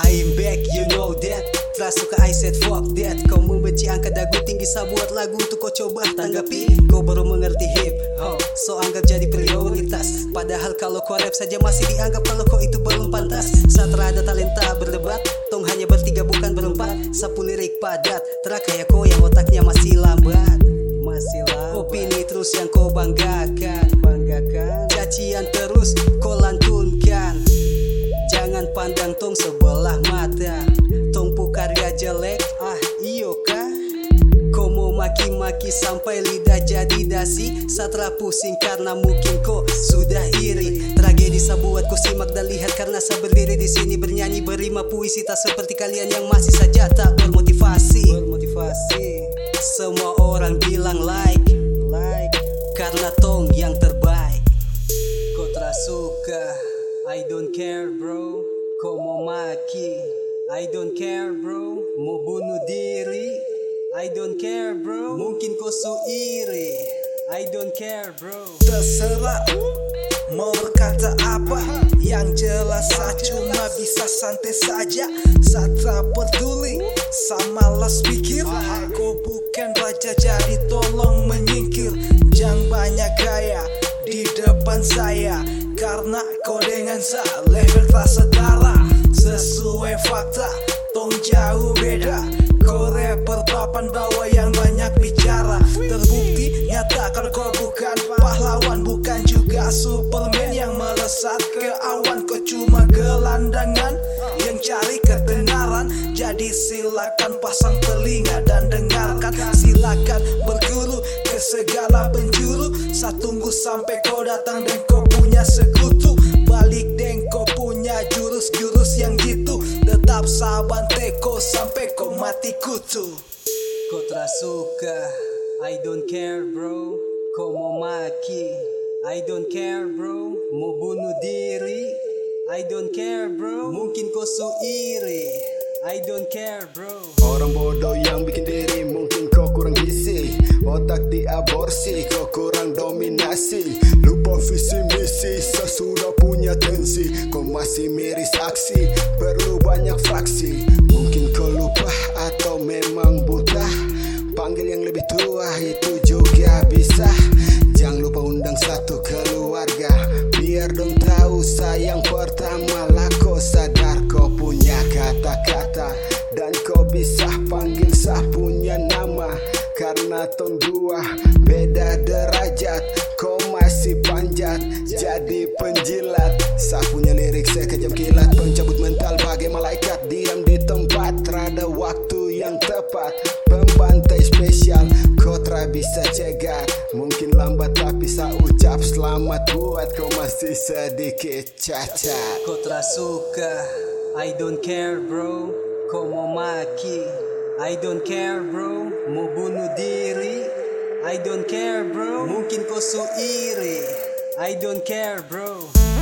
I'm back, you know that. Telah suka I said fuck that. Kau membenci angka dagu tinggi Sa buat lagu untuk kau coba tanggapi. Kau baru mengerti hip hop So anggap jadi prioritas. Padahal kalau kau rap saja masih dianggap Kalau kau itu belum pantas. Saat ada talenta berdebat Tong hanya bertiga bukan berempat. Sapu lirik padat Terak kayak kau yang otaknya masih lambat. Masih lambat. Opini terus yang kau Banggakan tong sebelah mata. Tong pu karya jelek Ah iyo kah? Mau maki-maki sampai lidah jadi dasi. Setelah pusing karena mungkin kau sudah iri. Tragedi sa buat kau simak dan lihat Karena saya berdiri di sini. Bernyanyi berima puisi Tak seperti kalian yang masih saja tak bermotivasi. Bermotivasi. Semua orang bilang like Like Karena tong yang terbaik. Kau tak suka? I don't care bro Kau mau maki I don't care bro. Mau bunuh diri. I don't care bro. Mungkin kau su iri I don't care bro. Terserah. Mau berkata apa? Yang jelas saya cuma bisa santai saja. Saya tak peduli Sama malas pikir. Kau bukan raja jadi tolong menyingkir. Jangan banyak gaya Di depan saya. Karena kau dengan saya Level tak fakta Tong jauh beda. Kau rapper papan bawah yang banyak bicara. Terbukti nyata kalau kau bukan pahlawan Bukan juga Superman yang melesat ke awan Kau cuma gelandangan yang cari ketenaran. Jadi silakan pasang telinga dan dengarkan. Silakan berguru ke segala penjuru. Saya tunggu sampai kau datang dan kau punya sekutu tak suka. I don't care bro. Mau maki. I don't care bro. Mau bunuh diri. I don't care bro. Mungkin kau su iri I don't care bro. Orang bodoh yang bikin diri mungkin kau kurang gizi. Otak diaborsi kau kurang dominasi. Lupa visi misi sesudah punya tensi. Kau masih miris aksi perlu banyak fraksi keluarga. Biar dong tahu sayang pertama lah kau sadar kau punya kata-kata. Dan kau bisa panggil sah punya nama. Karena tong dua beda derajat Kau masih panjat. Jadi penjilat. Sah punya lirik sekejam kilat. Pencabut mental bagai malaikat. Diam di tempat rada waktu yang tepat. Pembantai spesial Kau tak bisa cegat. Mungkin lambat tapi ucap selamat buat kau masih sedikit cacat. Kau tak suka. I don't care bro. Kau mau maki. I don't care bro. Mau bunuh diri. I don't care bro. Mungkin kau su iri I don't care bro